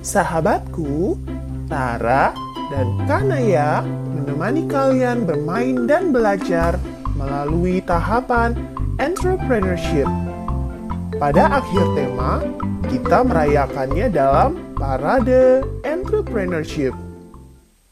Sahabatku, Tara dan Kanaya menemani kalian bermain dan belajar melalui tahapan entrepreneurship. Pada akhir tema, kita merayakannya dalam Parade Entrepreneurship.